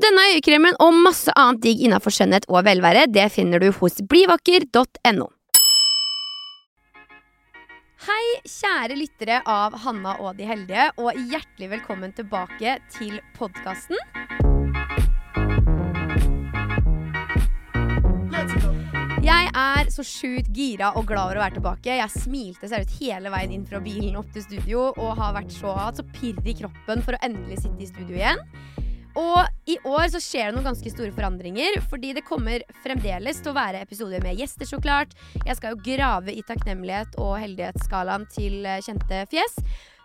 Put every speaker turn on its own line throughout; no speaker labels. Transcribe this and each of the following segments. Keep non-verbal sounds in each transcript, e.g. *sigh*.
Denne øyekremen og masse annet digg innafor skjønnhet og velvære, det finner du hos blivakker.no. Hei, kjære lyttere av Hanna og de heldige, og hjertelig velkommen tilbake til podkasten. Jeg er så sjukt gira og glad over å være tilbake. Jeg smilte seriøst hele veien inn fra bilen opp til studio og har vært så, hatt så pirr i kroppen for å endelig sitte i studio igjen. Og i år så skjer det noen ganske store forandringer. Fordi det kommer fremdeles til å være episoder med gjester, så klart. Jeg skal jo grave i takknemlighet og heldighetsskalaen til eh, kjente fjes.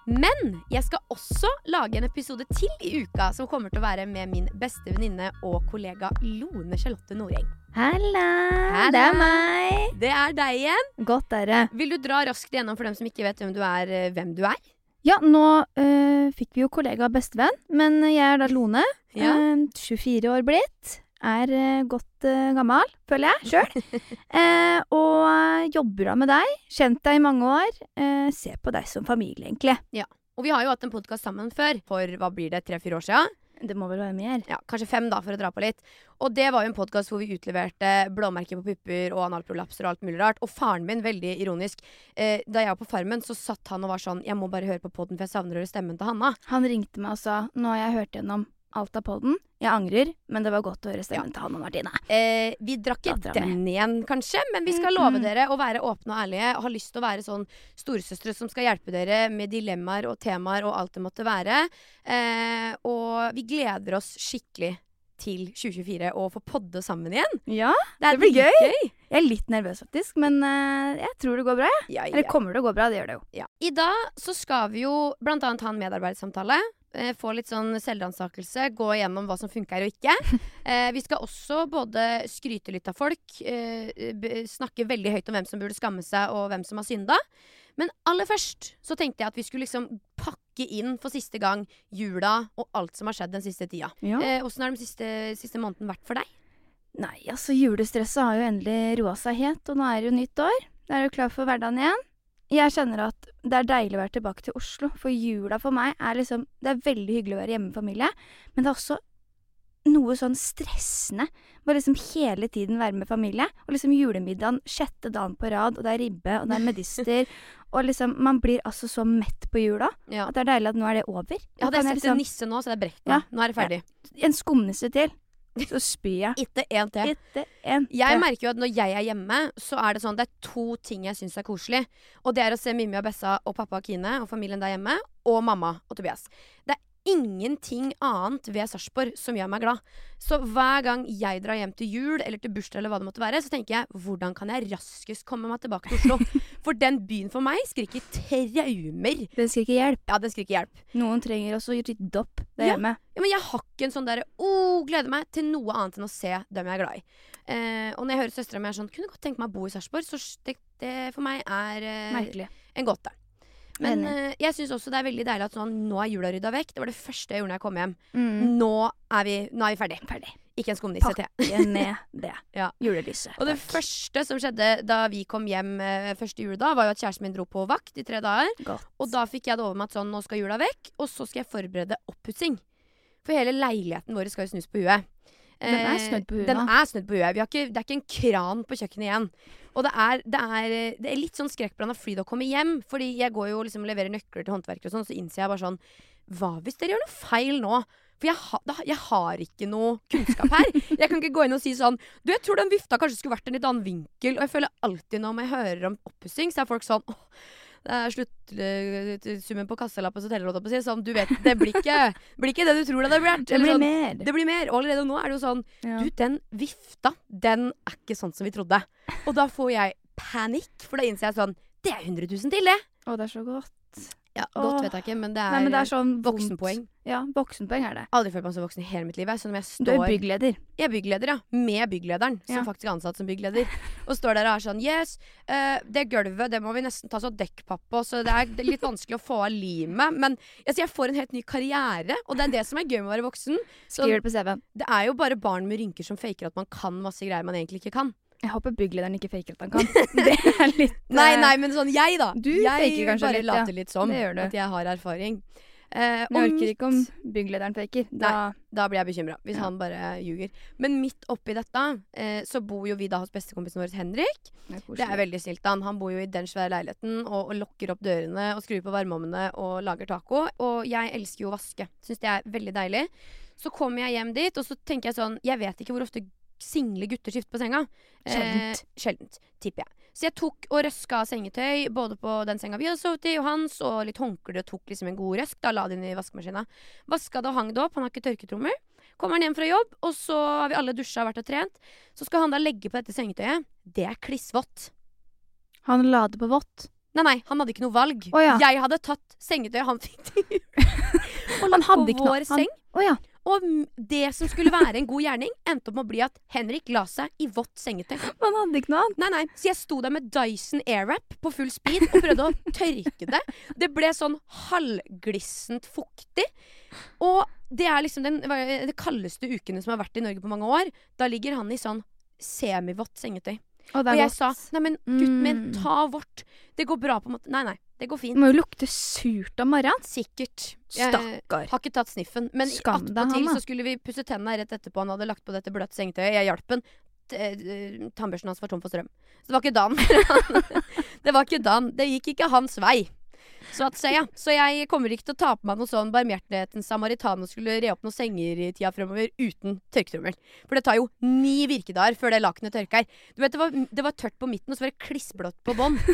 Men jeg skal også lage en episode til i uka som kommer til å være med min beste venninne og kollega Lone Charlotte Noreng.
Halla, det er meg.
Det er deg igjen.
Godt er det.
Vil du dra raskt igjennom for dem som ikke vet hvem du er, eh, hvem du er?
Ja, nå øh, fikk vi jo kollega og bestevenn, men jeg er da Lone.
Ja.
øh, 24 år blitt. Er øh, godt gammel, føler jeg sjøl. *laughs* eh, og jobber da med deg. Kjent deg i mange år. Eh, ser på deg som familie, egentlig. Ja.
Og vi har jo hatt en podkast sammen før, for hva blir det, tre-fire år siden?
Det må vel være mer.
Ja, kanskje fem, da, for å dra på litt. Og det var jo en podkast hvor vi utleverte blåmerker på pupper og analprolapser og alt mulig rart. Og faren min, veldig ironisk, eh, da jeg var på Farmen, så satt han og var sånn Jeg må bare høre på poden, for jeg savner å høre stemmen til Hanna.
Han ringte meg og sa nå har jeg hørt gjennom alt av podden. Jeg angrer, men det var godt å høre stemmen til Hanne Martine.
Eh, vi drakk ikke den igjen, kanskje, men vi skal love dere å være åpne og ærlige. Har lyst til å være sånn storesøstre som skal hjelpe dere med dilemmaer og temaer og alt det måtte være. Eh, og vi gleder oss skikkelig til 2024 og få podde sammen igjen.
Ja,
Det,
Det blir gøy.
gøy.
jeg er litt nervøs faktisk, men uh, jeg tror det går bra. Ja,
Ja,
Eller kommer det å gå bra? Det gjør det jo.
Ja. I dag så skal vi jo blant annet ha en medarbeidersamtale. Eh, få litt sånn selvransakelse, gå igjennom hva som funker og ikke. *laughs* Eh, vi skal også både skryte litt av folk, eh, snakke veldig høyt om hvem som burde skamme seg, og hvem som har synda. Men aller først så tenkte jeg at vi skulle liksom pakke inn for siste gang jula og alt som har skjedd den siste tida.
Ja.
Eh, Åssen har den siste, siste måneden vært for deg?
Nei, altså julestresset har jo endelig roa seg helt, og nå er det jo nytt år. Da er du klar for hverdagen igjen. Jeg kjenner at det er deilig å være tilbake til Oslo, for jula for meg er liksom Det er veldig hyggelig å være hjemme med familie, men det er også noe sånn stressende med liksom hele tiden være med familie. Og liksom julemiddagen sjette dagen på rad, og det er ribbe, og det er medister. *laughs* og liksom Man blir altså så mett på jula
Ja.
at det er deilig at nå er det over. Ja,
hadde
jeg
sett
liksom-
en nisse nå, så det er brekt nå.
Ja.
Nå er det ferdig.
En skumnisse til, så spyr jeg.
Ikke en til.
Etter en
Jeg merker jo at når jeg er hjemme, så er det sånn Det er to ting jeg syns er koselig. Og det er å se Mimmi og Bessa og pappa og Kine og familien der hjemme. Og mamma og Tobias. Det er ingenting annet ved Sarpsborg som gjør meg glad. Så hver gang jeg drar hjem til jul eller til bursdag eller hva det måtte være, så tenker jeg hvordan kan jeg raskest komme meg tilbake til Oslo? *laughs* For den byen for meg skriker traumer.
Den skriker hjelp.
Ja, den skriker hjelp.
Noen trenger også rydde opp der
Ja.
hjemme.
Ja, men jeg har ikke en sånn derre oh, gleder meg til noe annet enn å se dem jeg er glad i. Eh, og når jeg hører søstera mi er sånn Kunne godt tenke meg å bo i Sarpsborg. Så det, det for meg er eh, en gåte. Men eh, jeg syns også det er veldig deilig at sånn, nå er jula rydda vekk. Det var det første jeg gjorde når jeg kom hjem.
Mm.
Nå er vi, nå er vi ferdig.
Ferdig.
Ikke en skumnisse til.
Pakke ned det. *laughs*
Ja.
Julelyset.
Og det
Takk.
første som skjedde da vi kom hjem eh, første juledag, var jo at kjæresten min dro på vakt i tre dager.
Godt.
Og da fikk jeg det over med at sånn, nå skal jula vekk, og så skal jeg forberede oppussing. For hele leiligheten vår skal jo snus på huet.
Den er
Eh,
snudd på huet
Den er snudd på huet. Vi har ikke, det er ikke en kran på kjøkkenet igjen. Og det er, det er, det er litt sånn skrekkblanda fryd å komme hjem. Fordi jeg går jo og liksom leverer nøkler til håndverkere og sånn, så innser jeg bare sånn Hva hvis dere gjør noe feil nå? For jeg, ha, da, jeg har ikke noe kunnskap her. Jeg kan ikke gå inn og si sånn Du, jeg tror den vifta kanskje skulle vært en litt annen vinkel. Og jeg føler alltid når jeg hører om oppussing, så er folk sånn Åh, Det er sluttsummen på kasselappen som teller, holdt jeg på å si. Sånn, du vet, det blir ikke, *laughs* blir ikke det du tror det blitt.
Det blir
sånn,
mer.
det blir mer. Og allerede nå er det jo sånn
Ja.
Du, den vifta, den er ikke sånn som vi trodde. Og da får jeg panikk, for da innser jeg sånn Det er 100 000 til, det!
Å, det er så godt.
Ja. Godt vet jeg ikke, men det er,
Nei, men det er sånn
voksenpoeng.
Ja, voksenpoeng er det.
Aldri følt meg så voksen i hele mitt liv. jeg. Så når jeg
Du er byggleder.
Jeg er byggleder, ja. Med bygglederen, som
Ja.
faktisk er ansatt som byggleder. *laughs* Og står der og er sånn Yes, uh, det gulvet det må vi nesten ta sånn dekkpapp på, så det er det er litt vanskelig å få av limet. Men altså, jeg får en helt ny karriere, og det er det som er gøy med å være voksen. Så
Skriver det på CV-en.
det er jo bare barn med rynker som faker at man kan masse greier man egentlig ikke kan.
Jeg håper bygglederen ikke faker at han kan. *laughs* Det er litt
Nei,
eh,
nei, men sånn jeg, da.
Du
jeg
faker kanskje
bare
litt, ja.
later litt som
Det gjør du.
at jeg har erfaring. Eh,
Jeg
og
orker ikke om bygglederen faker. Da
Da blir jeg bekymra, hvis
Ja.
han bare ljuger. Men midt oppi dette, eh, så bor jo vi da hos bestekompisen vår Henrik. Det er veldig snilt av han. Han bor jo i den svære leiligheten og, og lokker opp dørene og skrur på varmeovnene og lager taco. Og jeg elsker jo å vaske. Syns det er veldig deilig. Så kommer jeg hjem dit, og så tenker jeg sånn Jeg vet ikke hvor ofte single gutter skifte på senga.
Sjeldent.
Eh, sjeldent, tipper jeg. Så jeg tok og røska av sengetøy, både på den senga vi hadde sovet i, og hans, og litt håndklær, og tok liksom en god røsk. Da la det inn i vaskemaskina. Vaska det og hang det opp. Han har ikke tørketrommel. Kommer han hjem fra jobb, og så har vi alle dusja og vært og trent. Så skal han da legge på dette sengetøyet. Det er klissvått.
Han la det på vått.
Nei, nei, han hadde ikke noe valg.
Oh, ja.
Jeg hadde tatt sengetøyet han fikk til jul, *laughs* og
hadde
på vår
han-
seng.
Å ja.
Og det som skulle være en god gjerning, endte opp med å bli at Henrik la seg i vått sengetøy.
Han hadde ikke noe annet.
Nei, nei, Så jeg sto der med Dyson Airwrap på full speed og prøvde å tørke det. Det ble sånn halvglissent fuktig. Og det er liksom den det kaldeste ukene som har vært i Norge på mange år. Da ligger han i sånn semivått sengetøy.
Og
Og jeg
godt.
sa nei, men gutten min,
Mm.
ta vårt. Det går bra på en måte. Nei, nei, det går
Det
fint.
må jo lukte surt om morgenen.
Sikkert.
Stakkar.
har ikke tatt sniffen. Men attpåtil så skulle vi pusse tennene rett etterpå. Han hadde lagt på dette bløte sengetøyet. Jeg hjalp han. Eh, Tannbørsten hans var tom for strøm. Så det var ikke Dan. *laughs* det var ikke Dan. Det gikk ikke hans vei. Så at så, ja. Så jeg kommer ikke til å ta på meg noe sånn barmhjertighetens samaritan og skulle re opp noen senger i tida fremover uten tørketrommel. For det tar jo ni virkedager før det lakenet tørker. Du vet, det var, det var tørt på midten, og så var det klissblått på bånn. *laughs*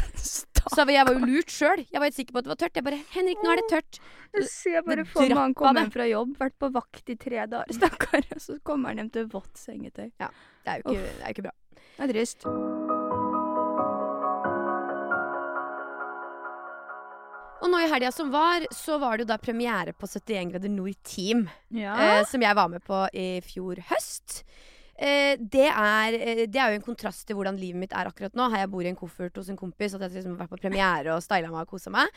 Så jeg var jo lurt sjøl. Jeg var helt sikker på at det var tørt. Jeg bare 'Henrik, nå er det tørt'.
Jeg ser bare for meg han kommer hjem fra jobb, vært på vakt i tre dager, *laughs* stakkar. Og så kommer han hjem til vått sengetøy.
Det er jo ikke, det er jo ikke bra.
Det er trist.
Og nå i helga som var, så var det jo da premiere på 71 grader nord Team.
Ja.
eh, som jeg var med på i fjor høst. Eh, det, er, eh, det er jo en kontrast til hvordan livet mitt er akkurat nå. Her jeg bor i en koffert hos en kompis, at jeg liksom har vært på premiere og styla meg og kosa meg.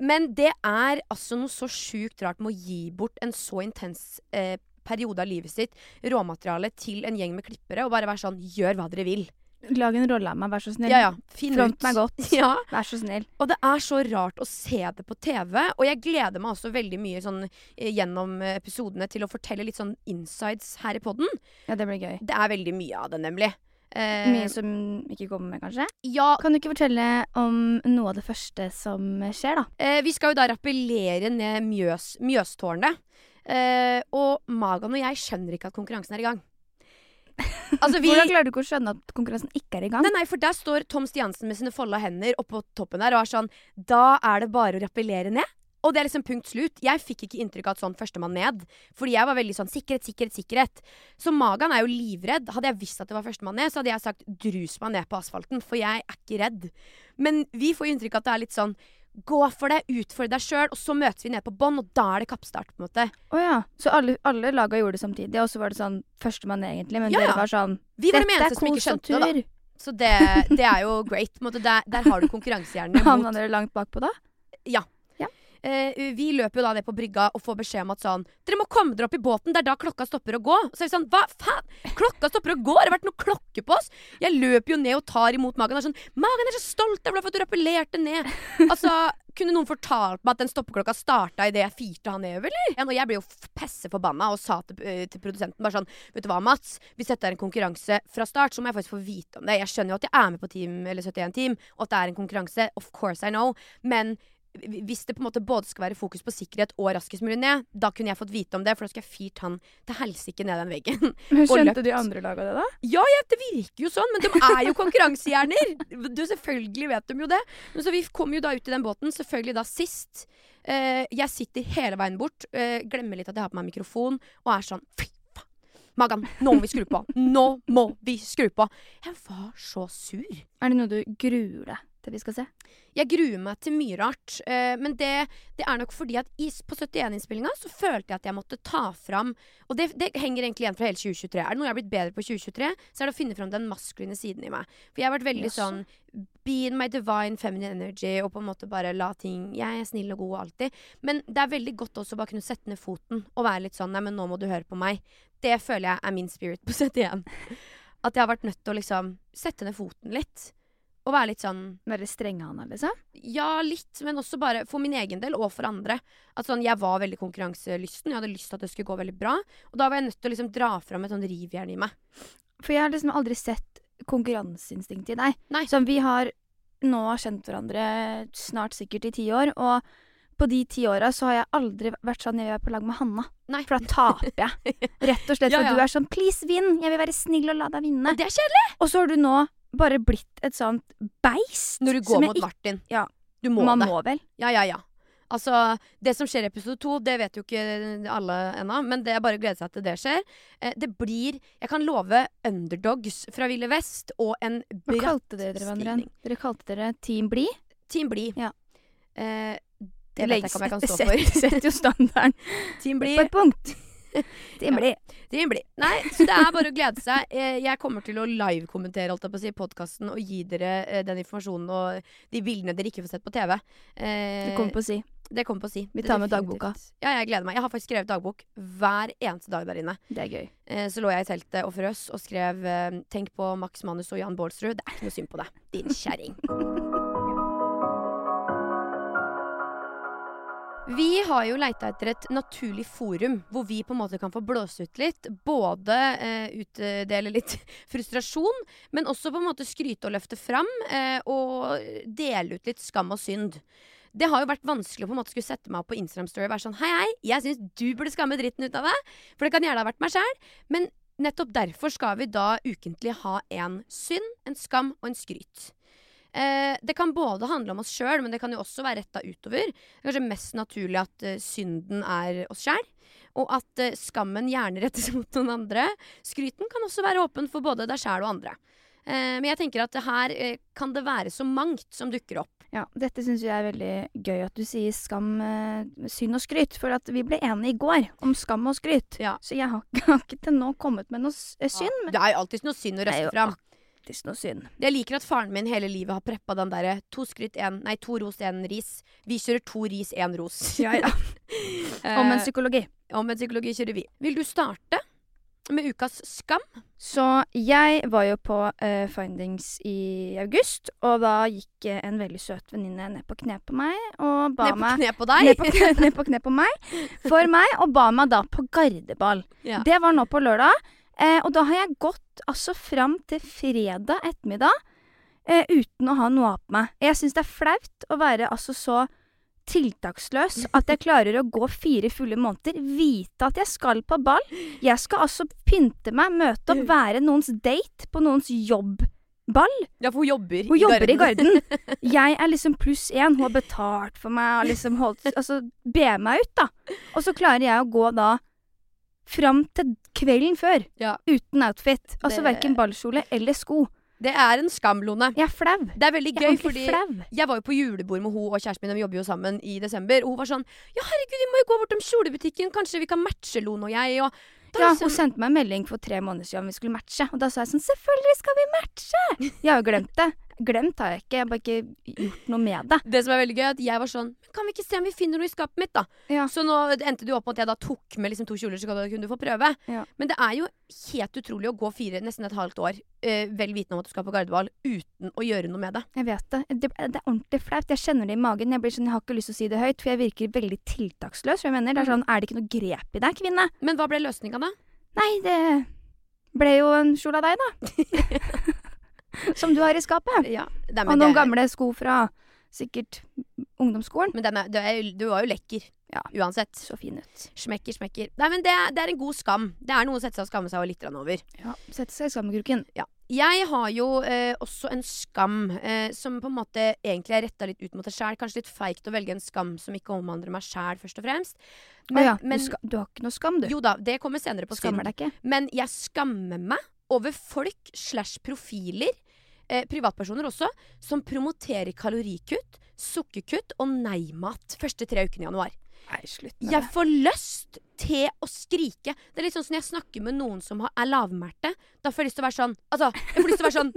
Men det er altså noe så sjukt rart med å gi bort en så intens eh, periode av livet sitt, råmateriale, til en gjeng med klippere, og bare være sånn Gjør hva dere vil.
Lag en rolle av meg, vær så snill.
Ja ja, finn
Front
ut.
meg godt. *laughs*
Ja,
Vær så snill.
og det er så rart å se det på TV. Og jeg gleder meg også veldig mye sånn, eh, gjennom eh, episodene til å fortelle litt sånn insides her i podden.
Ja, det blir gøy.
Det er veldig mye av det, nemlig. Eh,
Mye som ikke kommer med, kanskje?
ja,
Kan du ikke fortelle om noe av det første som skjer, da?
eh, vi skal jo da rappellere ned Mjøs, Mjøstårnet. Eh, og Magan og jeg skjønner ikke at konkurransen er i gang. *laughs* Altså, vi
Hvordan klarer du ikke å skjønne at konkurransen ikke er i gang?
Nei, nei, for der står Tom Stiansen med sine folda hender oppå toppen der og er sånn Da er det bare å rappellere ned. Og det er liksom punkt slutt. Jeg fikk ikke inntrykk av at sånn førstemann ned. Fordi jeg var veldig sånn sikkerhet, sikkerhet, sikkerhet. Så Magan er jo livredd. Hadde jeg visst at det var førstemann ned, så hadde jeg sagt drus meg ned på asfalten. For jeg er ikke redd. Men vi får inntrykk av at det er litt sånn gå for det, utfordre deg sjøl, og så møtes vi ned på bånn, og da er det kappstart, på en måte.
Oh, ja. Så alle, alle laga gjorde det samtidig, og så var det sånn førstemann egentlig, men
Ja, ja.
dere var sånn
Vi var de
er
eneste som ikke
kos og
skjønte det, da. Så det, det er jo great. På en måte. Der, der har du konkurransehjernen *laughs*
Havna dere langt bakpå da?
Eh, vi løper jo da ned på brygga og får beskjed om at sånn Dere må komme dere opp i båten, det er da klokka stopper å gå. Så er vi sånn Hva faen? Klokka stopper å gå! Har det vært noe klokke på oss? Jeg løper jo ned og tar imot Magen. Og er sånn Magen er så stolt av ble for at du rappellerte ned. Altså, kunne noen fortalt meg at den stoppeklokka starta idet jeg firte han nedover, eller? Og jeg ble jo pesse forbanna og sa til, eh, til produsenten bare sånn Vet du hva, Mats? Hvis dette er en konkurranse fra start, så må jeg faktisk få vite om det. Jeg skjønner jo at jeg er med på Team eller 71 Team, og at det er en konkurranse. Of course I know. Men hvis det på en måte både skal være fokus på sikkerhet og raskest mulig ned, da kunne jeg fått vite om det, for da skulle jeg fyrt han til helsike ned den veggen. *laughs*
Men Skjønte de andre laga det, da?
Ja, ja, det virker jo sånn, men de er jo konkurransehjerner! *laughs* Du, selvfølgelig vet de jo det. Men så vi kom jo da ut i den båten, selvfølgelig da sist. Eh, jeg sitter hele veien bort, eh, glemmer litt at jeg har på meg mikrofon, og er sånn Fy faen! Magan, nå må vi skru på! Nå må vi skru på! Jeg var så sur.
Er det noe du gruer deg til vi skal se?
Jeg gruer meg til mye rart, eh, men det, det er nok fordi at i, på 71-innspillinga så følte jeg at jeg måtte ta fram Og det, det henger egentlig igjen fra hele 2023. Er det noe jeg har blitt bedre på 2023, så er det å finne fram den maskuline siden i meg. For jeg har vært veldig
yes.
sånn Be in my divine feminine energy og på en måte bare la ting Jeg er snill og god alltid. Men det er veldig godt også å bare kunne sette ned foten og være litt sånn Nei, men nå må du høre på meg. Det føler jeg er min spirit på 71. At jeg har vært nødt til å liksom sette ned foten litt. Og være litt sånn
Være strenge-Hanna, liksom?
ja, litt, men også bare for min egen del og for andre. At sånn, Jeg var veldig konkurranselysten. Jeg hadde lyst til at det skulle gå veldig bra. Og da var jeg nødt til å liksom dra fram et sånn rivjern i meg.
For jeg har liksom aldri sett konkurranseinstinktet i deg.
Nei.
Som vi har nå kjent hverandre snart sikkert i ti år, og på de ti åra så har jeg aldri vært sånn jeg er på lag med Hanna.
Nei.
For da taper jeg. *laughs* Rett og slett
Ja,
for
Og
du er sånn 'please, vinn', jeg vil være snill og la deg vinne.
Og det er kjedelig
Og så har du nå bare blitt et sånt beist.
når du går mot Martin.
Ja.
Du må
Man
det.
må vel.
Ja, ja, ja. Altså, Det som skjer i episode to, det vet jo ikke alle ennå, men det er bare å glede seg til det skjer. Eh, det blir Jeg kan love underdogs fra Ville Vest og en
Hva
bratt
kalte dere dere hverandre? Dere kalte dere Team Bli?
Team Bli.
Ja.
Eh, det vet jeg ikke om jeg kan *laughs* stå for.
Setter jo standarden
Team Bli.
på et punkt. *laughs* Team. Bli.
Det blir. Nei, så det er bare å glede seg. Eh, Jeg kommer til å live-kommentere holdt jeg på å si, podkasten og gi dere eh, den informasjonen og de bildene dere ikke får sett på TV. Eh,
Du kommer på å si.
Det kommer på å si.
Vi tar med dagboka.
Ja, jeg gleder meg. Jeg har faktisk skrevet dagbok hver eneste dag der inne.
Det er gøy.
Eh, Så lå jeg i teltet og frøs og skrev eh, 'Tenk på Max Manus og Jan Baalsrud'. Det er ikke noe synd på deg, din kjerring. Vi har jo leita etter et naturlig forum hvor vi på en måte kan få blåse ut litt. Både eh, utdele litt *laughs* frustrasjon, men også på en måte skryte og løfte fram. Eh, og dele ut litt skam og synd. Det har jo vært vanskelig å på en måte skulle sette meg opp på Instagram Story og være sånn Hei, hei, jeg syns du burde skamme dritten ut av deg. For det kan gjerne ha vært meg sjæl. Men nettopp derfor skal vi da ukentlig ha en synd, en skam og en skryt. Eh, det kan både handle om oss sjøl, men det kan jo også være retta utover. Det er kanskje mest naturlig at eh, synden er oss sjæl. Og at eh, skammen gjerne rettes *laughs* mot noen andre. Skryten kan også være åpen for både deg sjæl og andre. Eh, men jeg tenker at her eh, kan det være så mangt som dukker opp.
Ja, dette syns jeg er veldig gøy at du sier skam, eh, synd og skryt. For at vi ble enige i går om skam og skryt.
Ja.
Så jeg har, har ikke til nå kommet med noe synd, men
Det er jo alltid noe synd å røste fram.
Alltid noe synd.
Jeg liker at faren min hele livet har preppa den derre to skryt, en, nei, to ros, én ris. Vi kjører to ris, én ros.
Ja, ja. *laughs*
Eh,
Om en psykologi.
om en psykologi kjører vi. Vil du starte med ukas skam?
Så jeg var jo på uh, Findings i august, og da gikk uh, en veldig søt venninne ned på kne på meg og ba
Ned på
meg
kne på deg?
ned på, kne, ned på kne på meg, for meg, og ba meg da på gardeball.
Ja.
Det var nå på lørdag, eh, og da har jeg gått altså fram til fredag ettermiddag eh, uten å ha noe av på meg. Jeg syns det er flaut å være altså så tiltaksløs *laughs* at jeg klarer å gå fire fulle måneder, vite at jeg skal på ball. Jeg skal altså pynte meg, møte opp, være noens date på noens jobbball.
Ja, for hun jobber
Hun
i
jobber i
Garden.
Garden. *laughs* Jeg er liksom pluss én. Hun har betalt for meg og liksom holdt Altså, be meg ut, da. Og så klarer jeg å gå da fram til kvelden før
Ja.
uten outfit. Altså
Det-
verken ballkjole eller sko.
Det er en skam, Lone.
Jeg er flau.
Det er veldig
Jeg
gøy,
ordentlig
fordi
flau.
jeg var jo på julebord med hun og kjæresten min, vi jobber jo sammen i desember. Og hun var sånn Ja, herregud, vi må jo gå bortom kjolebutikken, kanskje vi kan matche, Lone og jeg. Og
Ja,
liksom-
hun sendte meg en melding for tre måneder siden om vi skulle matche. Og da sa jeg sånn Selvfølgelig skal vi matche! Jeg har jo glemt det. Glemt har jeg ikke. Jeg har bare ikke gjort noe med det.
Det som er veldig gøy, er at jeg var sånn kan vi ikke se om vi finner noe i skapet mitt, da?
Ja.
Så nå endte det jo opp med at jeg da tok med liksom to kjoler, så kunne du få prøve.
Ja.
Men det er jo helt utrolig å gå fire, nesten et halvt år, uh, vel vitende om at du skal på gardeball, uten å gjøre noe med det.
Jeg vet det. det. Det er ordentlig flaut. Jeg kjenner det i magen. Jeg blir sånn, jeg har ikke lyst til å si det høyt, for jeg virker veldig tiltaksløs. For jeg mener, det er sånn, er det ikke noe grep i deg, kvinne?
Men hva ble løsninga, da?
Nei, det ble jo en kjole av deg, da. *laughs* Som du har i skapet.
Ja, nei,
Og noen
det-
gamle sko fra sikkert ungdomsskolen.
Men er, du, er, du var jo lekker.
Ja.
Uansett.
Så fin ut.
Smekker, smekker. Nei, men det, er- det er en god skam. Det er noe å sette seg og skamme seg litt over.
Ja, Sette seg i skammekroken.
Ja. Jeg har jo eh, også en skam eh, som på en måte egentlig er retta litt ut mot deg sjæl. Kanskje litt feigt å velge en skam som ikke omhandler meg sjæl, først og fremst.
Å ja,
men
du, du har ikke noe skam, du.
jo da, det kommer senere på
Skammer
synd.
deg ikke.
Men jeg skammer meg over folk slash profiler, eh, privatpersoner også, som promoterer kalorikutt, sukkerkutt og nei-mat første tre ukene i januar.
Nei, slutt med
Jeg
det.
får lyst til å skrike. Det er litt sånn som når jeg snakker med noen som har- er lavmælte. Da får jeg lyst til å være sånn Altså, jeg får lyst til å være sånn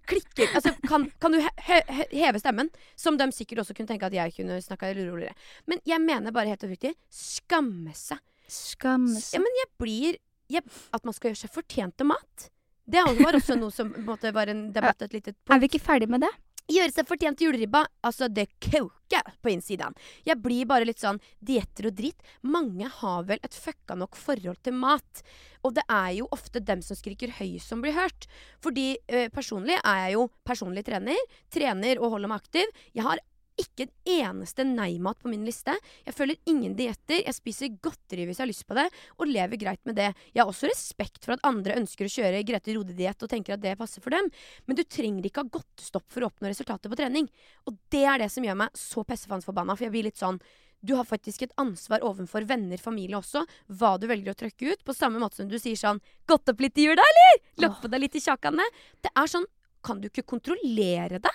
*laughs* Klikker. Altså, kan, kan du he he heve stemmen? Som de sikkert også kunne tenke at jeg kunne snakka roligere. Men jeg mener bare helt oppriktig skamme seg.
Skamme
Ja, men jeg blir jeg, At man skal gjøre seg fortjent til mat. Det var også noe som måtte være måte, var en debatt et lite
Er vi ikke ferdig med det?
Gjøre seg fortjent til juleribba. Altså, det koker på innsiden. Jeg blir bare litt sånn dietter og dritt. Mange har vel et fucka nok forhold til mat. Og det er jo ofte dem som skriker høyest som blir hørt. Fordi eh, personlig er jeg jo personlig trener. Trener og holder meg aktiv. Jeg har ikke en eneste nei-mat på min liste. Jeg følger ingen dietter. Jeg spiser godteri hvis jeg har lyst på det, og lever greit med det. Jeg har også respekt for at andre ønsker å kjøre Grete Rode-diett og tenker at det passer for dem, men du trenger ikke ha godtestopp for å oppnå resultater på trening. Og det er det som gjør meg så pessefansforbanna, for jeg blir litt sånn du har faktisk et ansvar overfor venner, familie også, hva du velger å trykke ut. På samme måte som du sier sånn 'Gått opp litt i jula, eller?' Lagt på deg litt i kjakene. Det er sånn Kan du ikke kontrollere det?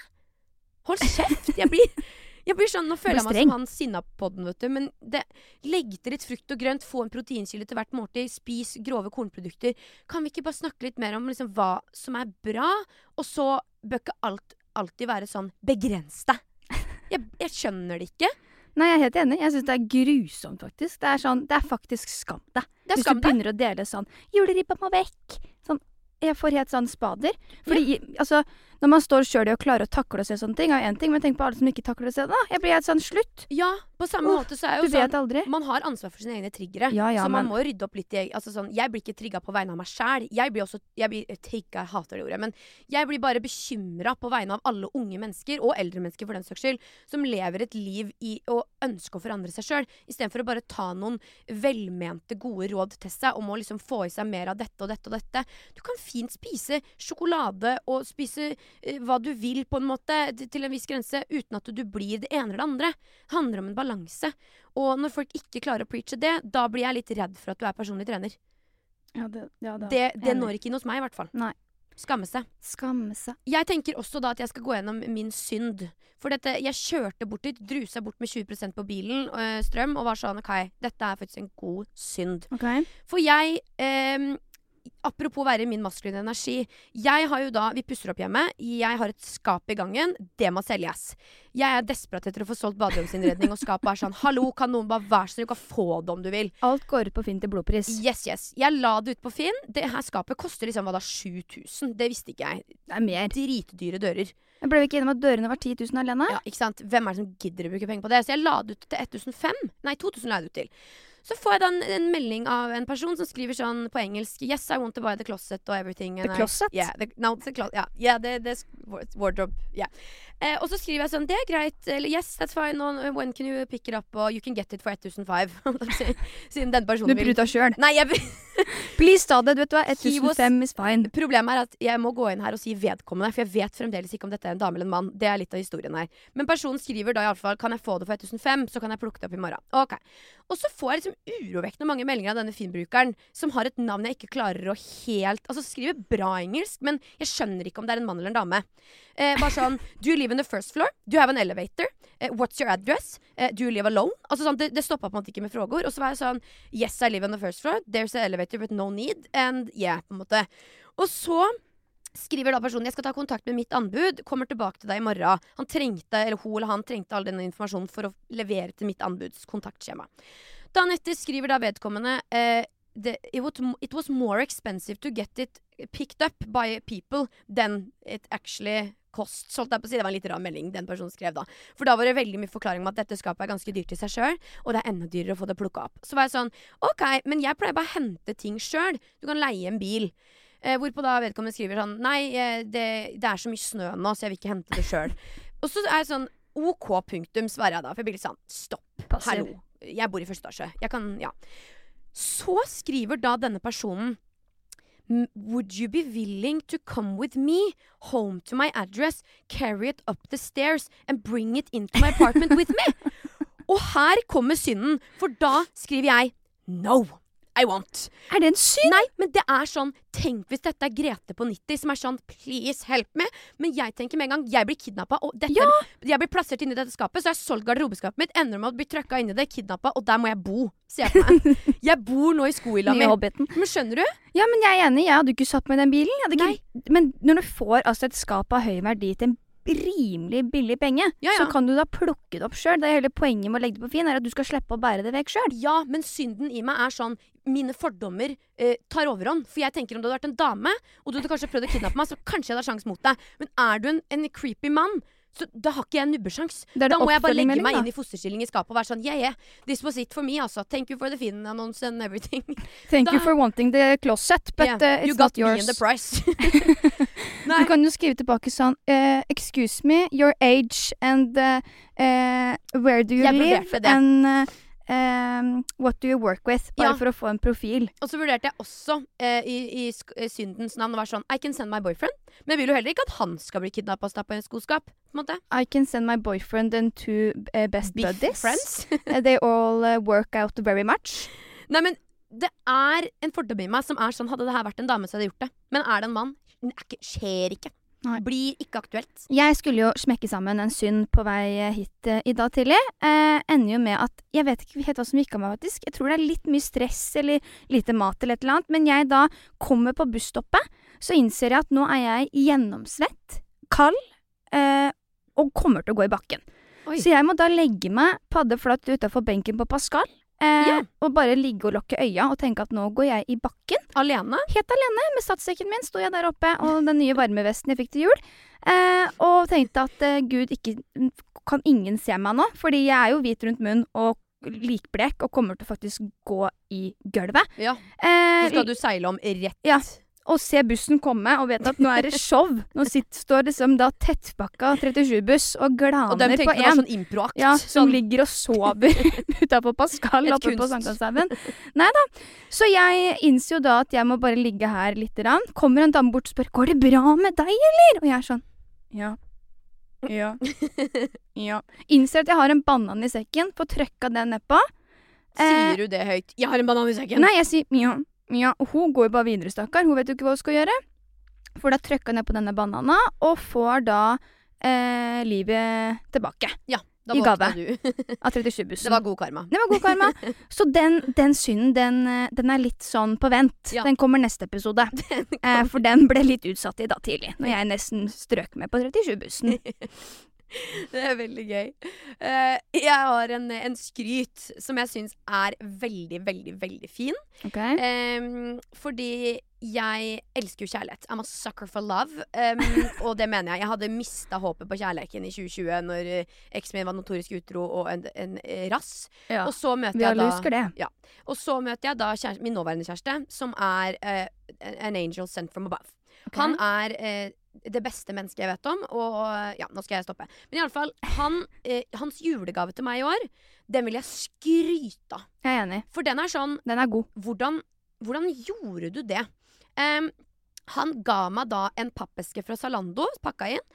Hold kjeft! Jeg blir, jeg blir sånn, Nå føler jeg meg som han Sinnapodden, vet du. Men det, legg til litt frukt og grønt, få en proteinkilde til hvert måltid, spis grove kornprodukter. Kan vi ikke bare snakke litt mer om liksom, hva som er bra? Og så bør ikke alt alltid være sånn begrens deg. Jeg, jeg skjønner det ikke.
Nei, jeg er helt enig. Jeg syns det er grusomt, faktisk. Det er, sånn, det er faktisk skam deg. Hvis
skam
du begynner å dele sånn 'Juleribba må vekk'. Sånn, jeg får helt sånn spader. Fordi altså, når man står sjøl i å klare å takle og se sånne ting, er jo én ting, men tenk på alle som ikke takler å se det. da. Jeg blir helt sånn slutt.
Ja, på samme
oh,
måte så er jo sånn. Man har ansvar for sine egne triggere.
Ja, ja,
så man
men-
må rydde opp litt i altså sånn, Jeg blir ikke trigga på vegne av meg sjæl. Jeg blir også jeg blir, trigga, jeg hater det ordet, men jeg blir bare bekymra på vegne av alle unge mennesker, og eldre mennesker for den saks skyld, som lever et liv i å ønske å forandre seg sjøl, istedenfor å bare ta noen velmente, gode råd til seg om å liksom få i seg mer av dette og dette og dette. Du kan fint spise sjokolade og spise hva du vil, på en måte, til en viss grense, uten at du blir det ene eller det andre. Det handler om en balanse. Og når folk ikke klarer å preache det, da blir jeg litt redd for at du er personlig trener.
Ja, det, ja,
det, Det,
det
når ikke inn hos meg, i hvert fall.
Nei.
Skamme seg.
Skamme seg.
Jeg tenker også da at jeg skal gå gjennom min synd. For dette, jeg kjørte bort dit, drusa bort med 20% på bilen, øh, strøm, og var sånn OK, dette er faktisk en god synd.
Okay.
For jeg ehm, Apropos være min maskuline energi. Jeg har jo da, Vi pusser opp hjemme. Jeg har et skap i gangen. Det må selges. Jeg er desperat etter å få solgt baderomsinnredning, og skapet er sånn Hallo, kan noen bare være så snill, å få det om du vil.
Alt går ut på Finn til blodpris.
Yes, yes. Jeg la det ut på Finn. Det her skapet koster liksom hva da 7000. Det visste ikke jeg.
Det er mer.
Dritdyre dører.
Jeg ble vi ikke enige om at dørene var 10 000 alene?
Ja, ikke sant? Hvem er det som gidder å bruke penger på det? Så jeg la det ut til 1005. Nei, 2000 la jeg det ut til. Så får jeg da en, en melding av en person som skriver sånn på engelsk Yes, I want to buy the closet og everything. and
The
I-
closet?
Yeah, the, no, the clo yeah, yeah, the, the wardrobe. Yeah. Eh, og så skriver jeg sånn Det er greit. Eller yes, that's fine. Og when can you pick it up? Og you can get it for 1005. *laughs* Siden den
Du
personen vil
pruta sjøl.
Nei, jeg *laughs*
Please ta det. Du vet hva,
He was-
1005 is fine.
Problemet er at jeg må gå inn her og si vedkommende, for jeg vet fremdeles ikke om dette er en dame eller en mann. Det er litt av historien her. Men personen skriver da iallfall kan jeg få det for 1005, så kan jeg plukke det opp i morgen. Ok. Og så får jeg liksom urovekkende mange meldinger av denne Finn-brukeren som har et navn jeg ikke klarer å helt Altså skriver bra engelsk, men jeg skjønner ikke om det er en mann eller en dame. Eh, bare sånn Do you live in the first floor? Do you have an elevator? Uh, what's your address? Uh, do you live alone? Altså sånn, Det, det stoppa på en måte ikke med frågor. Og så var jeg sånn Yes, I live on the first floor. There's an elevator, but no need. And yeah, på en måte. Og så skriver da personen jeg skal ta kontakt med mitt anbud, kommer tilbake til deg i morgen. Han trengte, eller Hun eller han trengte all denne informasjonen for å levere til mitt anbuds kontaktskjema. Dagen etter skriver da vedkommende eh, det, it, was, it was more expensive to get it picked up by people than it actually cost. Så holdt jeg på å si, Det var en litt rar melding den personen skrev da. For da var det veldig mye forklaring om at dette skapet er ganske dyrt i seg sjøl, og det er enda dyrere å få det plukka opp. Så var jeg sånn OK, men jeg pleier bare å hente ting sjøl. Du kan leie en bil. Eh, hvorpå da vedkommende skriver sånn Nei, eh, det, det er så mye snø nå, så jeg vil ikke hente det sjøl. *laughs* og så er jeg sånn OK, punktum, svarer jeg da. For jeg blir litt sånn stopp.
Passer.
Hallo. Jeg bor i første etasje. Jeg kan Ja. Så skriver da denne personen "M- Would you be willing to come with me home to my address, carry it up the stairs and bring it into my apartment with me? *laughs* Og her kommer synden, for da skriver jeg no. I want.
Er det en synd?
Nei, men det er sånn Tenk hvis dette er Grete på 90 som er sånn Please, help me. Men jeg tenker med en gang Jeg blir kidnappa, og dette, jeg blir plassert inn i dette skapet, så jeg har solgt garderobeskapet mitt, ender med å bli trøkka inn i det, kidnappa, og der må jeg bo. Ser jeg på meg. *laughs* Jeg bor nå i skohylla mi. Men skjønner du?
Ja, men jeg er enig. Jeg hadde ikke satt meg i den bilen. Ikke, men når du får altså et skap av høy verdi til en rimelig billig penge,
Ja, ja.
så kan du da plukke det opp sjøl. Det hele poenget med å legge det på Finn, er at du skal slippe å bære det vekk sjøl.
Ja, men synden i meg er sånn Mine fordommer eh, tar overhånd. For jeg tenker om du hadde vært en dame, og du hadde kanskje prøvd å kidnappe meg, så kanskje jeg hadde sjans mot deg. Men er du en, en creepy mann, så da har ikke jeg nubbesjans. Da må jeg bare legge meg
da.
inn i fosterstilling i skapet og være sånn Yeah, yeah, this was it for me, altså. Thank you for the Finn-annonce and everything.
Thank you for wanting the closet, but
Yeah,
uh,
you got
not
me in the price. *laughs* *laughs*
Du kan jo skrive tilbake sånn uh, Excuse me, your age and uh, where do you
Jeg
live and um, what do you work with? Bare
Ja.
for å få en profil.
Og så vurderte jeg også i, i syndens navn å være sånn I can send my boyfriend. Men jeg vil jo heller ikke at han skal bli kidnappa og stappa i en skoskap.
I can send my boyfriend and two best
Beef
buddies.
friends. *laughs*
They all work out very much.
Nei, men det er en fordom i meg som er sånn Hadde det her vært en dame, så hadde jeg gjort det. Men er det en mann? Ikke, skjer ikke.
Nei.
Blir ikke aktuelt.
Jeg skulle jo smekke sammen en synd på vei hit eh, i dag tidlig. Eh, ender jo med at jeg vet ikke helt hva som gikk av meg, faktisk. Jeg tror det er litt mye stress eller lite mat eller et eller annet. Men jeg da kommer på busstoppet, så innser jeg at nå er jeg gjennomsvett, kald eh, og kommer til å gå i bakken.
Oi.
Så jeg må da legge meg paddeflatt utafor benken på Pascal. Eh,
Ja.
Og bare ligge og lukke øya og tenke at nå går jeg i bakken.
Alene?
Helt alene med statssekken min sto jeg der oppe, og den nye varmevesten jeg fikk til jul. Eh, og tenkte at eh, gud, ikke kan ingen se meg nå, fordi jeg er jo hvit rundt munnen og likblek og kommer til å faktisk gå i gulvet.
Ja.
Eh,
Så skal du seile om rett
Ja. Og ser bussen komme og vet at nå er det show. Nå sitter, står liksom da tettpakka 37-buss og
Og de
glaner
tenkte
på
det var
én.
sånn improakt.
Ja, som
sånn,
ligger og sover *laughs* *laughs* utapå Pascal oppe på. Sankthanshaugen. Nei da. Så jeg innser jo da at jeg må bare ligge her lite grann. Kommer en dame bort og spør 'Går det bra med deg, eller?' Og jeg er sånn Ja. Ja. *laughs* Ja. Innser at jeg har en banan i sekken, får trøkka den nedpå.
Sier du det høyt? 'Jeg har en banan i sekken'.
Nei, jeg sier ja, ja. Hun går jo bare videre, stakkar. Hun vet jo ikke hva hun skal gjøre. Får da trøkka ned på denne banana, og får da eh, livet tilbake
Da
i gave. av *laughs* 37-bussen.
Det var god karma.
Det var god karma. Så den, den synden, den, eh, den er litt sånn på vent.
Ja.
Den kommer neste episode. *laughs* Eh, for den ble litt utsatt i dag tidlig, når jeg nesten strøk med på 37-bussen. *laughs* *laughs*
Det er veldig gøy. Uh, jeg har en, en skryt som jeg syns er veldig, veldig, veldig fin.
Ok?
Um, fordi jeg elsker jo kjærlighet. I'm a sucker for love. Um, *laughs* og det mener jeg. Jeg hadde mista håpet på kjærligheten i 2020 når uh, eksen min var notorisk utro og en, en eh, rass.
Ja.
Og så møter
Vi
jeg da
det.
Og så møter jeg da kjæreste, min nåværende kjæreste, som er uh, an angel sent from above.
Okay.
Han er eh, det beste mennesket jeg vet om, og ja, nå skal jeg stoppe. Men i alle fall, han, eh, hans julegave til meg i år, den vil jeg skryte av.
Jeg er enig.
For den er sånn
Den er god.
Hvordan, hvordan gjorde du det? Um, han ga meg da en pappeske fra Zalando, pakka inn,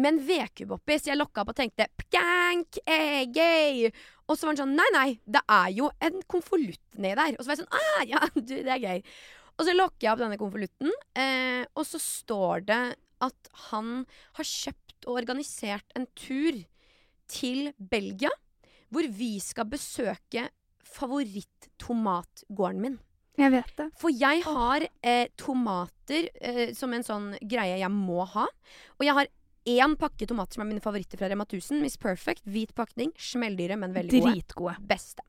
med en vedkube oppi, så jeg lokka opp og tenkte pkank, eh, gøy. Og så var han sånn nei, nei, det er jo en konvolutt nedi der. Og så var jeg sånn ah, *laughs* ja, du, det er gøy. Og så lokker jeg opp denne konvolutten, eh, og så står det at han har kjøpt og organisert en tur til Belgia, hvor vi skal besøke favoritt-tomatgården min.
Jeg vet det.
For jeg har eh, tomater eh, som en sånn greie jeg må ha. Og jeg har én pakke tomater som er mine favoritter fra Rema 1000. Miss Perfect, hvit pakning. Smelldyre, men veldig gode.
Dritgode.
Beste.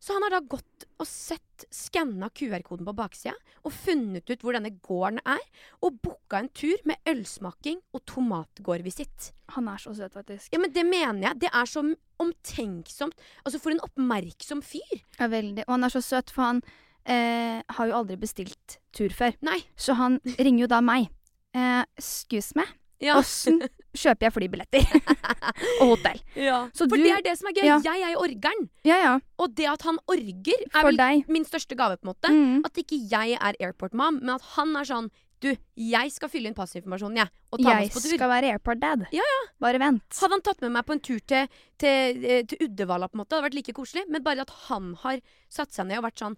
Så han har da gått og sett, skanna QR-koden på baksida og funnet ut hvor denne gården er, og booka en tur med ølsmaking og tomatgårdvisitt.
Han er så søt, faktisk.
Ja, men det mener jeg. Det er så omtenksomt. Altså, for en oppmerksom fyr.
Ja, veldig. Og han er så søt, for han eh, har jo aldri bestilt tur før.
Nei.
Så han ringer jo da meg. Eh, excuse me,
Ja.
åssen kjøper jeg flybilletter *laughs* og hotell?
Ja.
Så
For
du-
det er det som er gøy.
Ja.
Jeg er jo orgeren.
Ja, ja.
Og det at han orger, er
For
vel
deg.
min største gave, på en måte.
Mm.
At ikke jeg er airport mom, men at han er sånn Du, jeg skal fylle inn passinformasjonen, jeg. Og ta med
Jeg
oss på tur.
skal være airport dad.
Ja, ja.
Bare vent.
Hadde han tatt med meg på en tur til, til, eh, til Uddevalla, på en måte, det hadde vært like koselig. Men bare at han har satt seg ned og vært sånn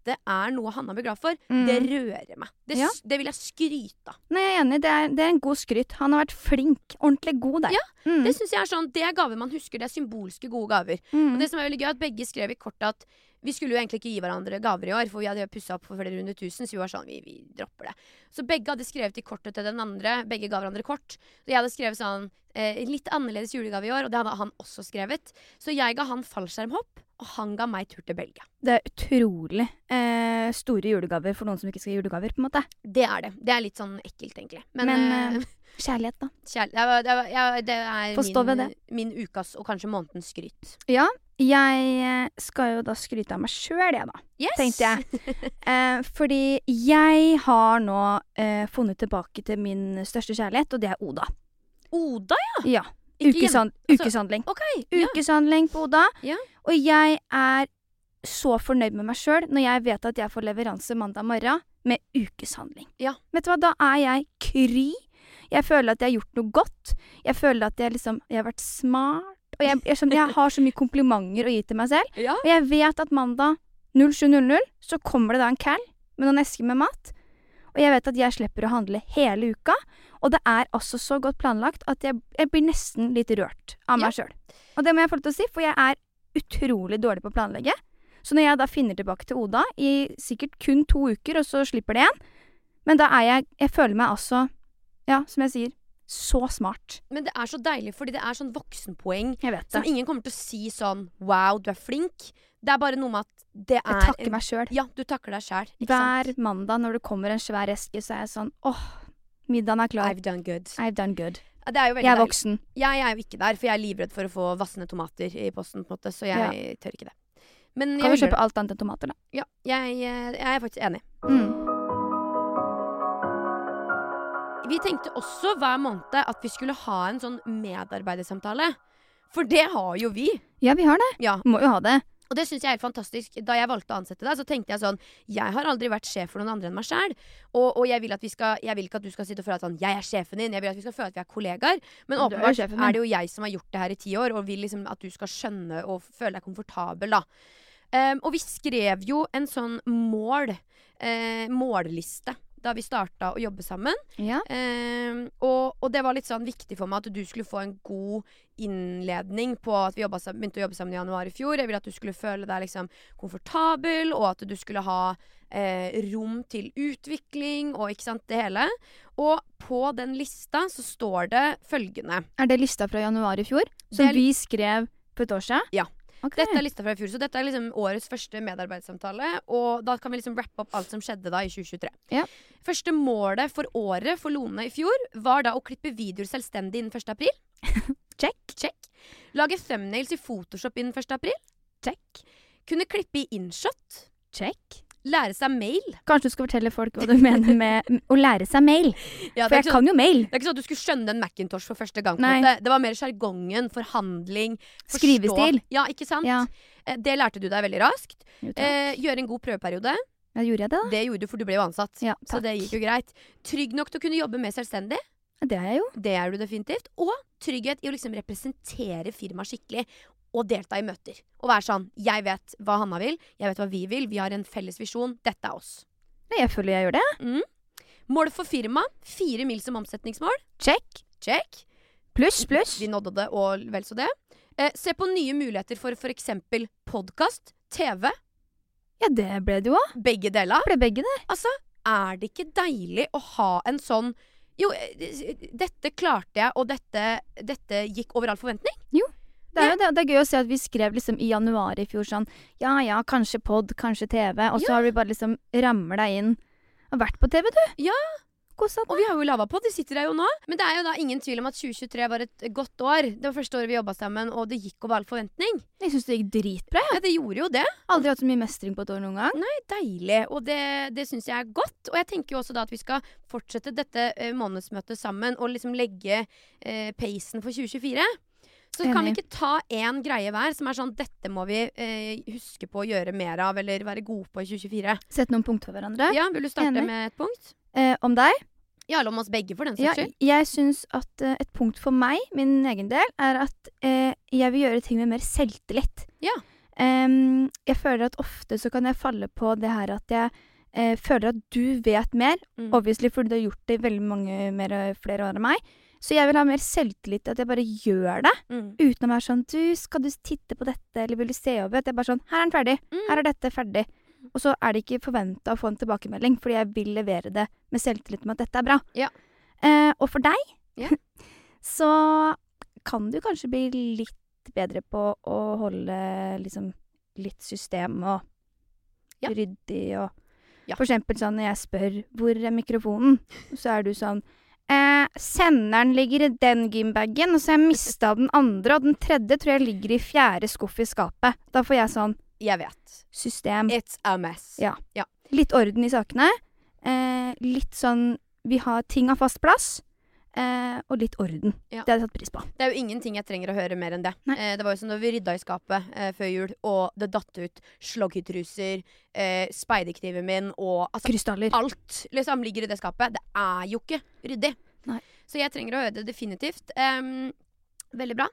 Dette er noe Hanna blir glad for.
Mm.
Det rører meg. Det,
Ja.
det vil jeg skryte av.
Nei, jeg er enig. Det er, det er en god skryt. Han har vært flink. Ordentlig god der.
Ja,
Mm.
Det synes jeg er sånn, det er gaver man husker. Det er symbolske, gode gaver.
Mm.
Og det som er veldig gøy, at begge skrev i kortet at vi skulle jo egentlig ikke gi hverandre gaver i år, for vi hadde pussa opp for flere hundre tusen, så vi var sånn, vi, vi dropper det. Så begge hadde skrevet i kortet til den andre. Begge ga hverandre kort. Så jeg hadde skrevet sånn eh, litt annerledes julegave i år, og det hadde han også skrevet. Så jeg ga han fallskjermhopp, og han ga meg tur til Belgia.
Det er utrolig eh, store julegaver for noen som ikke skal gi julegaver, på en måte.
Det er det. Det er litt sånn ekkelt, egentlig. Men,
Men,
eh, *laughs*
Kjærlighet, da.
Kjærlighet, det, var, ja, det er min,
det.
min ukas og kanskje månedens skryt.
Ja, jeg eh, skal jo da skryte av meg sjøl, jeg, da.
Yes!
Tenkte jeg. *laughs* Eh, fordi jeg har nå eh, funnet tilbake til min største kjærlighet, og det er Oda.
Oda,
Ja.
Hjem-
Ukesand,
altså-
ukeshandling.
OK. Ja.
På Oda.
Ja.
Og jeg er så fornøyd med meg sjøl når jeg vet at jeg får leveranse mandag morgen med ukeshandling.
Ja.
Vet du hva, da er jeg kry. Jeg føler at jeg har gjort noe godt. Jeg føler at jeg liksom Jeg har vært smart. Og jeg, jeg, jeg, jeg har så mye komplimenter å gi til meg selv. Og jeg vet at mandag 07.00 så kommer det da en cal med noen esker med mat. Og jeg vet at jeg slipper å handle hele uka. Og det er altså så godt planlagt at jeg, jeg blir nesten litt rørt av meg sjøl. Og det må jeg få lov til å si, for jeg er utrolig dårlig på å planlegge. Så når jeg da finner tilbake til Oda i sikkert kun to uker, og så slipper det igjen Men da er jeg Jeg føler meg altså, ja, som jeg sier, så smart.
Men det er så deilig, fordi det er sånn voksenpoeng
Jeg vet
som
det.
ingen kommer til å si sånn Wow, du er flink. Det er bare noe med at det er
Jeg takker meg sjøl.
Ja, du takker deg sjæl.
Hver mandag når det kommer en svær eske, så er jeg sånn åh, middagen er klar.
I've done good.
I've done good.
Ja, Det er
Jeg er
deilig.
voksen.
Jeg er jo ikke der, for jeg er livredd for å få vassende tomater i posten, på en måte, så jeg tør ikke det. Men
Kan du kjøpe alt annet enn tomater, da?
ja, jeg, eh, jeg er faktisk enig.
Mm.
Vi tenkte også hver måned at vi skulle ha en sånn medarbeidersamtale. For det har jo vi.
Ja, vi har det.
Ja,
Må jo ha det.
Og det syns jeg er helt fantastisk. Da jeg valgte å ansette deg, så tenkte jeg sånn Jeg har aldri vært sjef for noen andre enn meg sjæl. Og, og jeg, vil at vi skal, jeg vil ikke at du skal sitte og føle at sånn Jeg er sjefen din. Jeg vil at vi skal føle at vi er kollegaer. Men åpenbart er
er,
det jo jeg som har gjort det her i ti år, og vil liksom at du skal skjønne og føle deg komfortabel, da. Um, og vi skrev jo en sånn mål, eh, målliste, da vi starta å jobbe sammen.
Ja.
Eh, og, og det var litt sånn viktig for meg at du skulle få en god innledning på at vi sammen- begynte å jobbe sammen i januar i fjor. Jeg ville at du skulle føle deg liksom komfortabel, og at du skulle ha eh, rom til utvikling og ikke sant, det hele. Og på den lista så står det følgende.
Er det lista fra januar i fjor? Som vi skrev for et år siden?
Ja.
Ok.
Dette er lista fra i fjor, så dette er liksom årets første medarbeidssamtale. Og da kan vi liksom rappe opp alt som skjedde da i 2023.
Ja.
Første målet for året for Lone i fjor var da å klippe videoer selvstendig innen 1. april. *laughs*
Check.
Check. Lage thumbnails i Photoshop innen 1. april.
Check.
Kunne klippe i InShot.
Check.
Lære seg mail.
Kanskje du skal fortelle folk hva du mener med å lære seg mail? *laughs*
Ja,
For jeg
sånn,
kan jo mail.
det er ikke sånn at du skulle skjønne en Macintosh for første gang. Det var mer sjargongen, forhandling, forstå.
Skrivestil.
Ja, ikke sant?
Ja.
Eh, Det lærte du deg veldig raskt.
Jo.
Eh, gjøre en god prøveperiode.
ja, gjorde jeg det, da?
Det gjorde du, for du ble jo ansatt.
Ja,
så det gikk jo greit. Trygg nok til å kunne jobbe mer selvstendig.
Det er jeg jo.
Det er du definitivt. Og trygghet i å liksom representere firmaet skikkelig. Og delta i møter. Og være sånn Jeg vet hva Hanna vil. Jeg vet hva vi vil. Vi har en felles visjon. Dette er oss.
Nei, Jeg føler jeg gjør det.
Mål for firma. Fire mil som omsetningsmål.
Check.
Check.
Pluss, pluss.
Vi nådde det, og vel så det. Eh, se på nye muligheter for f.eks. podkast, TV.
Ja, det ble det jo òg.
Begge deler.
Ble begge det.
Altså, er det ikke deilig å ha en sånn Jo, eh, dette klarte jeg, og dette, dette gikk over all forventning.
Det er jo det, det er gøy å se at vi skrev liksom i januar i fjor sånn Ja ja, kanskje pod, kanskje TV. Og så
Ja.
har vi bare liksom ramla inn Har vært på TV, du. kosa
Og vi har jo lava på, de sitter der jo nå. Men det er jo da ingen tvil om at 2023 var et godt år. Det var første året vi jobba sammen, og det gikk over all forventning.
Jeg syns det gikk dritbra.
Ja, det gjorde jo det.
Aldri hatt så mye mestring på et år noen gang.
Nei, deilig. Og det, det syns jeg er godt. Og jeg tenker jo også da at vi skal fortsette dette eh, månedsmøtet sammen og liksom legge eh, pacen for 2024. Så kan vi ikke ta én greie hver som er sånn dette må vi eh, huske på å gjøre mer av eller være gode på i 2024?
Sett noen punkter for hverandre.
Ja, Vil du starte
Enig.
med et punkt?
Eh, om deg?
Ja, eller om oss begge, for den
Ja,
saks skyld.
jeg syns at eh, et punkt for meg, min egen del, er at eh, jeg vil gjøre ting med mer selvtillit.
Ja.
Um, jeg føler at ofte så kan jeg falle på det her at jeg eh, føler at du vet mer,
Mm.
obviously fordi du har gjort det i veldig mange mer, flere år enn meg. Så jeg vil ha mer selvtillit til at jeg bare gjør det,
Mm.
uten å være sånn Du, skal du titte på dette, eller vil du se over? At jeg bare sånn Her er den ferdig.
Mm.
Her er dette ferdig. Og så er det ikke forventa å få en tilbakemelding, fordi jeg vil levere det med selvtillit med at dette er bra.
Ja.
Eh, og for deg
Ja. *laughs*
så kan du kanskje bli litt bedre på å holde liksom litt system og
Ja.
ryddig og
Ja.
For eksempel sånn når jeg spør 'hvor er mikrofonen', så er du sånn Eh, senderen ligger i den gymbagen, og så har jeg mista den andre, og den tredje tror jeg ligger i fjerde skuff i skapet. Da får jeg sånn
Jeg vet.
system.
It's a mess.
Ja. Litt orden i sakene. Eh, litt sånn Vi har ting av fast plass. Eh, og litt orden.
Ja.
Det hadde jeg satt pris på.
Det er jo ingenting jeg trenger å høre mer enn det. Eh, det var jo som da vi rydda i skapet eh, før jul, og det datt ut sloggytruser, eh, speiderkniven min og altså
Krystaller.
alt liksom ligger i det skapet. Det er jo ikke ryddig.
Nei.
Så jeg trenger å høre det definitivt. Um, veldig bra.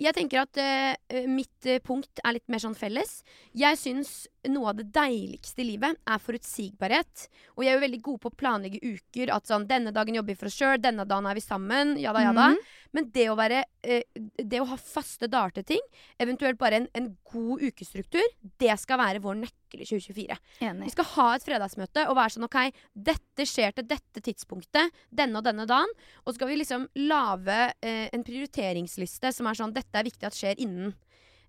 Jeg tenker at uh, mitt uh, punkt er litt mer sånn felles. Jeg syns noe av det deiligste i livet er forutsigbarhet. Og jeg er jo veldig god på å planlegge uker. At sånn denne dagen jobber vi for oss sjøl, denne dagen er vi sammen. Ja da, ja da.
Mhm.
Men det å, være, uh, det å ha faste dager til ting, eventuelt bare en, en god ukestruktur, det skal være vår nøkkel i 2024. Vi skal ha et fredagsmøte og være sånn OK, dette skjer til dette tidspunktet, denne og denne dagen. Og så skal vi liksom lage en prioriteringsliste som er sånn dette er viktig at skjer innen.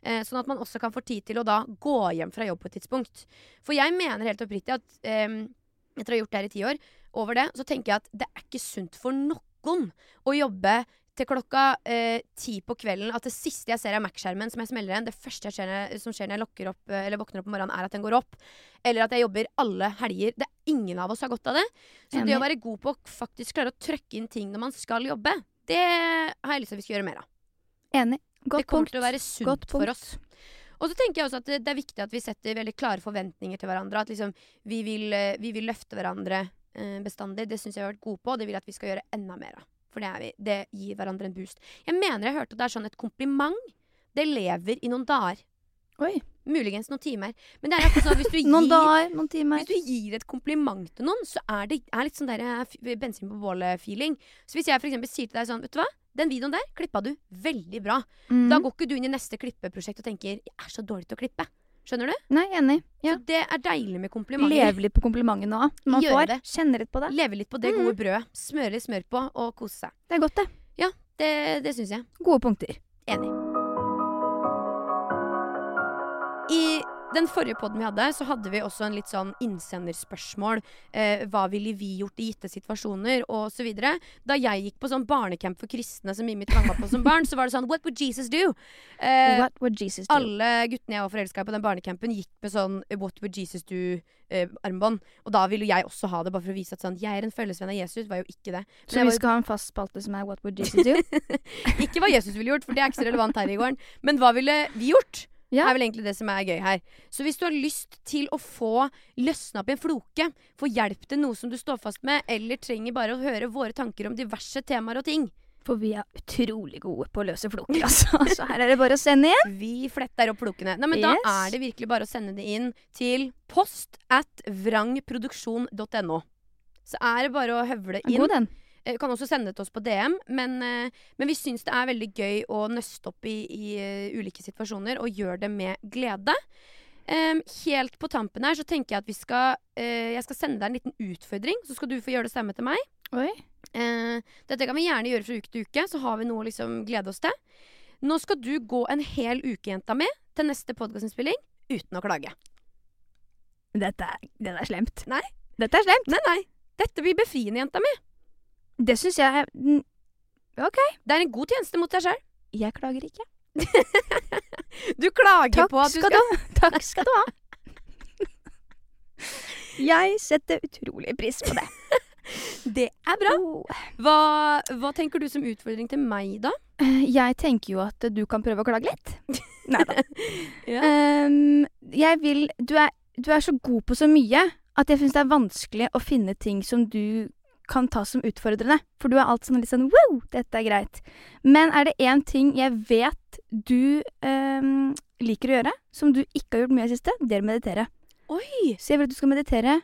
Eh, sånn at man også kan få tid til å da gå hjem fra jobb på et tidspunkt. For jeg mener helt oppriktig at eh, etter å ha gjort det her i ti år, over det, så tenker jeg at det er ikke sunt for noen å jobbe til klokka eh, ti på kvelden at det siste jeg ser er Mac-skjermen som jeg smeller igjen, det første jeg ser, når- som skjer når jeg opp, eh, eller våkner opp om morgenen, er at den går opp. Eller at jeg jobber alle helger. Det er ingen av oss har godt av det. Så
Enig.
det å være god på å faktisk klare å trøkke inn ting når man skal jobbe, det har jeg lyst til at vi skal gjøre mer av.
Enig.
det kommer
punkt.
til å være sunt for oss. Og så tenker jeg også at det, det er viktig at vi setter veldig klare forventninger til hverandre. At liksom vi vil, eh, vi vil løfte hverandre eh, bestandig. Det syns jeg vi har vært gode på, og det vil jeg at vi skal gjøre enda mer av. For det, vi, det gir hverandre en boost. Jeg mener jeg hørte at det er sånn et kompliment. Det lever i noen dager.
Oi.
Muligens noen timer. Men det er akkurat sånn at hvis du *laughs*
Noen
gir
dager, noen
hvis du gir et kompliment til noen, så er det er litt sånn der eh, bensin på bålet-feeling. Så hvis jeg eksempel sier til deg sånn, vet du hva, den videoen der klippa du veldig bra.
Mm.
Da går ikke du inn i neste klippeprosjekt og tenker 'jeg er så dårlig til å klippe'. Skjønner du?
Nei, enig. Ja.
Så det er deilig med komplimenter.
Leve litt på komplimentene òg. Man
Gjør
får.
det.
Kjenne litt på det.
Leve litt på det gode brødet. Smøre litt smør på og kose seg.
Det er godt, det.
Det, det syns jeg.
Gode punkter.
Enig. Den forrige podden vi hadde, så hadde vi også en litt sånn innsenderspørsmål. Eh, hva ville vi gjort i gitte situasjoner, videre. Da jeg gikk på sånn barnecamp for kristne som Mimmi tvang meg på som barn, så var det sånn What would Jesus do? Eh,
What would Jesus do?
alle guttene jeg var forelska i på den barnecampen, gikk med sånn What would Jesus do-armbånd. og da ville jeg også ha det, bare for å vise at sånn Jeg er en følgesvenn av Jesus, var jo ikke det. Men
Så vi
var-
skal ha en fast spalte som er What would Jesus do? *laughs*
ikke hva Jesus ville gjort, for det er ikke så relevant her i gården. Men hva ville vi gjort?
Ja.
er vel egentlig det som er gøy her. Så hvis du har lyst til å få løsna opp i en floke, få hjelp til noe som du står fast med, eller trenger bare å høre våre tanker om diverse temaer og ting,
For vi er utrolig gode på å løse floker, altså. *laughs* Så her er det bare å sende inn.
vi fletter opp flokene. Nei, men Da er det virkelig bare å sende det inn til post at vrangproduksjon.no. Så er det bare å høvle inn.
God den.
Eh, Du kan også sende det til oss på DM, men, eh, men vi syns det er veldig gøy å nøste opp i, i eh, ulike situasjoner, og gjøre det med glede. Um, helt på tampen her så tenker jeg at vi skal uh, Jeg skal sende deg en liten utfordring, så skal du få gjøre det samme til meg.
Oi.
Uh, dette kan vi gjerne gjøre fra uke til uke, så har vi noe å liksom glede oss til. Nå skal du gå en hel uke, jenta mi, til neste podkastinnspilling uten å klage.
Dette er, er slemt.
Nei.
Dette er slemt.
Nei, nei. Dette blir befriende, jenta mi.
Det syns jeg OK,
Det er en god tjeneste mot deg sjøl.
jeg klager ikke. *laughs*
Du klager
Takk
på at du
skal
skal
du, *laughs* takk skal du ha. Jeg setter utrolig pris på det. *laughs*
Det er bra.
Oh.
Hva, hva tenker du som utfordring til meg, da?
Eh, Jeg tenker jo at du kan prøve å klage litt. Nei da.
Ja.
um, jeg vil du er, du er så god på så mye at jeg syns det er vanskelig å finne ting som du kan tas som utfordrende. For du er alt sånn litt sånn wow, dette er greit. Men er det én ting jeg vet du ehm, liker å gjøre, som du ikke har gjort mye i det siste, det er å meditere.
Oi!
Så jeg vil at du skal meditere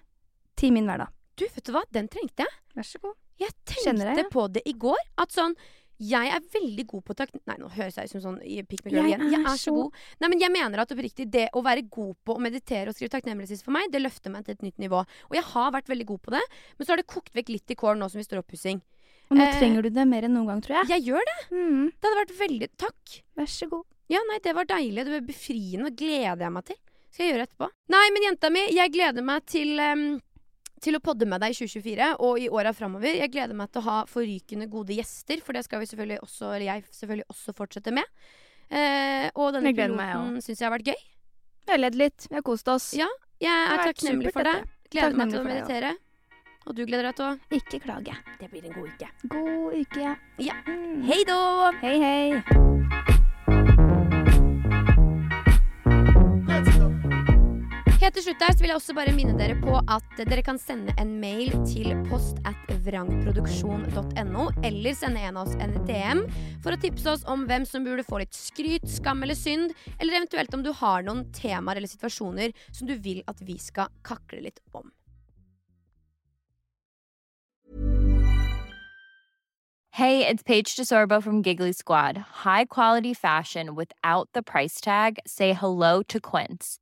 ti min hverdag.
Du, vet du hva? Den trengte jeg.
Vær så god.
Jeg tenkte
jeg, ja.
på det i går. At sånn Jeg er veldig god på takk... Nei, nå høres jeg ut som sånn Pick me girl
Jeg
igjen. Jeg
er
så god. Nei, men jeg mener at oppriktig, det å være god på å meditere og skrive takknemlighet for meg, det løfter meg til et nytt nivå. Og jeg har vært veldig god på det, men så har det kokt vekk litt i kålen nå som vi står oppussing.
Og nå
Eh,
trenger du det mer enn noen gang, tror jeg.
Jeg gjør det.
Mm,
Det hadde vært veldig Takk.
vær så god.
Ja, nei, det var deilig. Det var befriende. Det gleder jeg meg til. Skal jeg gjøre etterpå. Nei, men jenta mi, jeg gleder meg til em, til å podde med deg i 2024 og i åra framover. Jeg gleder meg til å ha forrykende gode gjester, for det skal vi selvfølgelig også, eller jeg selvfølgelig også fortsette med. Eh, og denne piloten syns jeg har vært gøy.
Vi har ledd litt, vi har kost oss.
Ja. Jeg er takknemlig for det. Gleder meg til å meditere. Og du gleder deg til å
Ikke klage.
Det blir en god uke.
God uke, ja.
Ja.
Mm.
Hei da!
Hei, hei.
Helt til slutt her så vil jeg også bare minne dere på at dere kan sende en mail til post at vrangproduksjon.no, eller sende en av oss en DM for å tipse oss om hvem som burde få litt skryt, skam eller synd, eller eventuelt om du har noen temaer eller situasjoner som du vil at vi skal kakle litt om.
Hey, it's Paige DeSorbo from Giggly Squad. High quality fashion without the price tag. Say hello to Quince.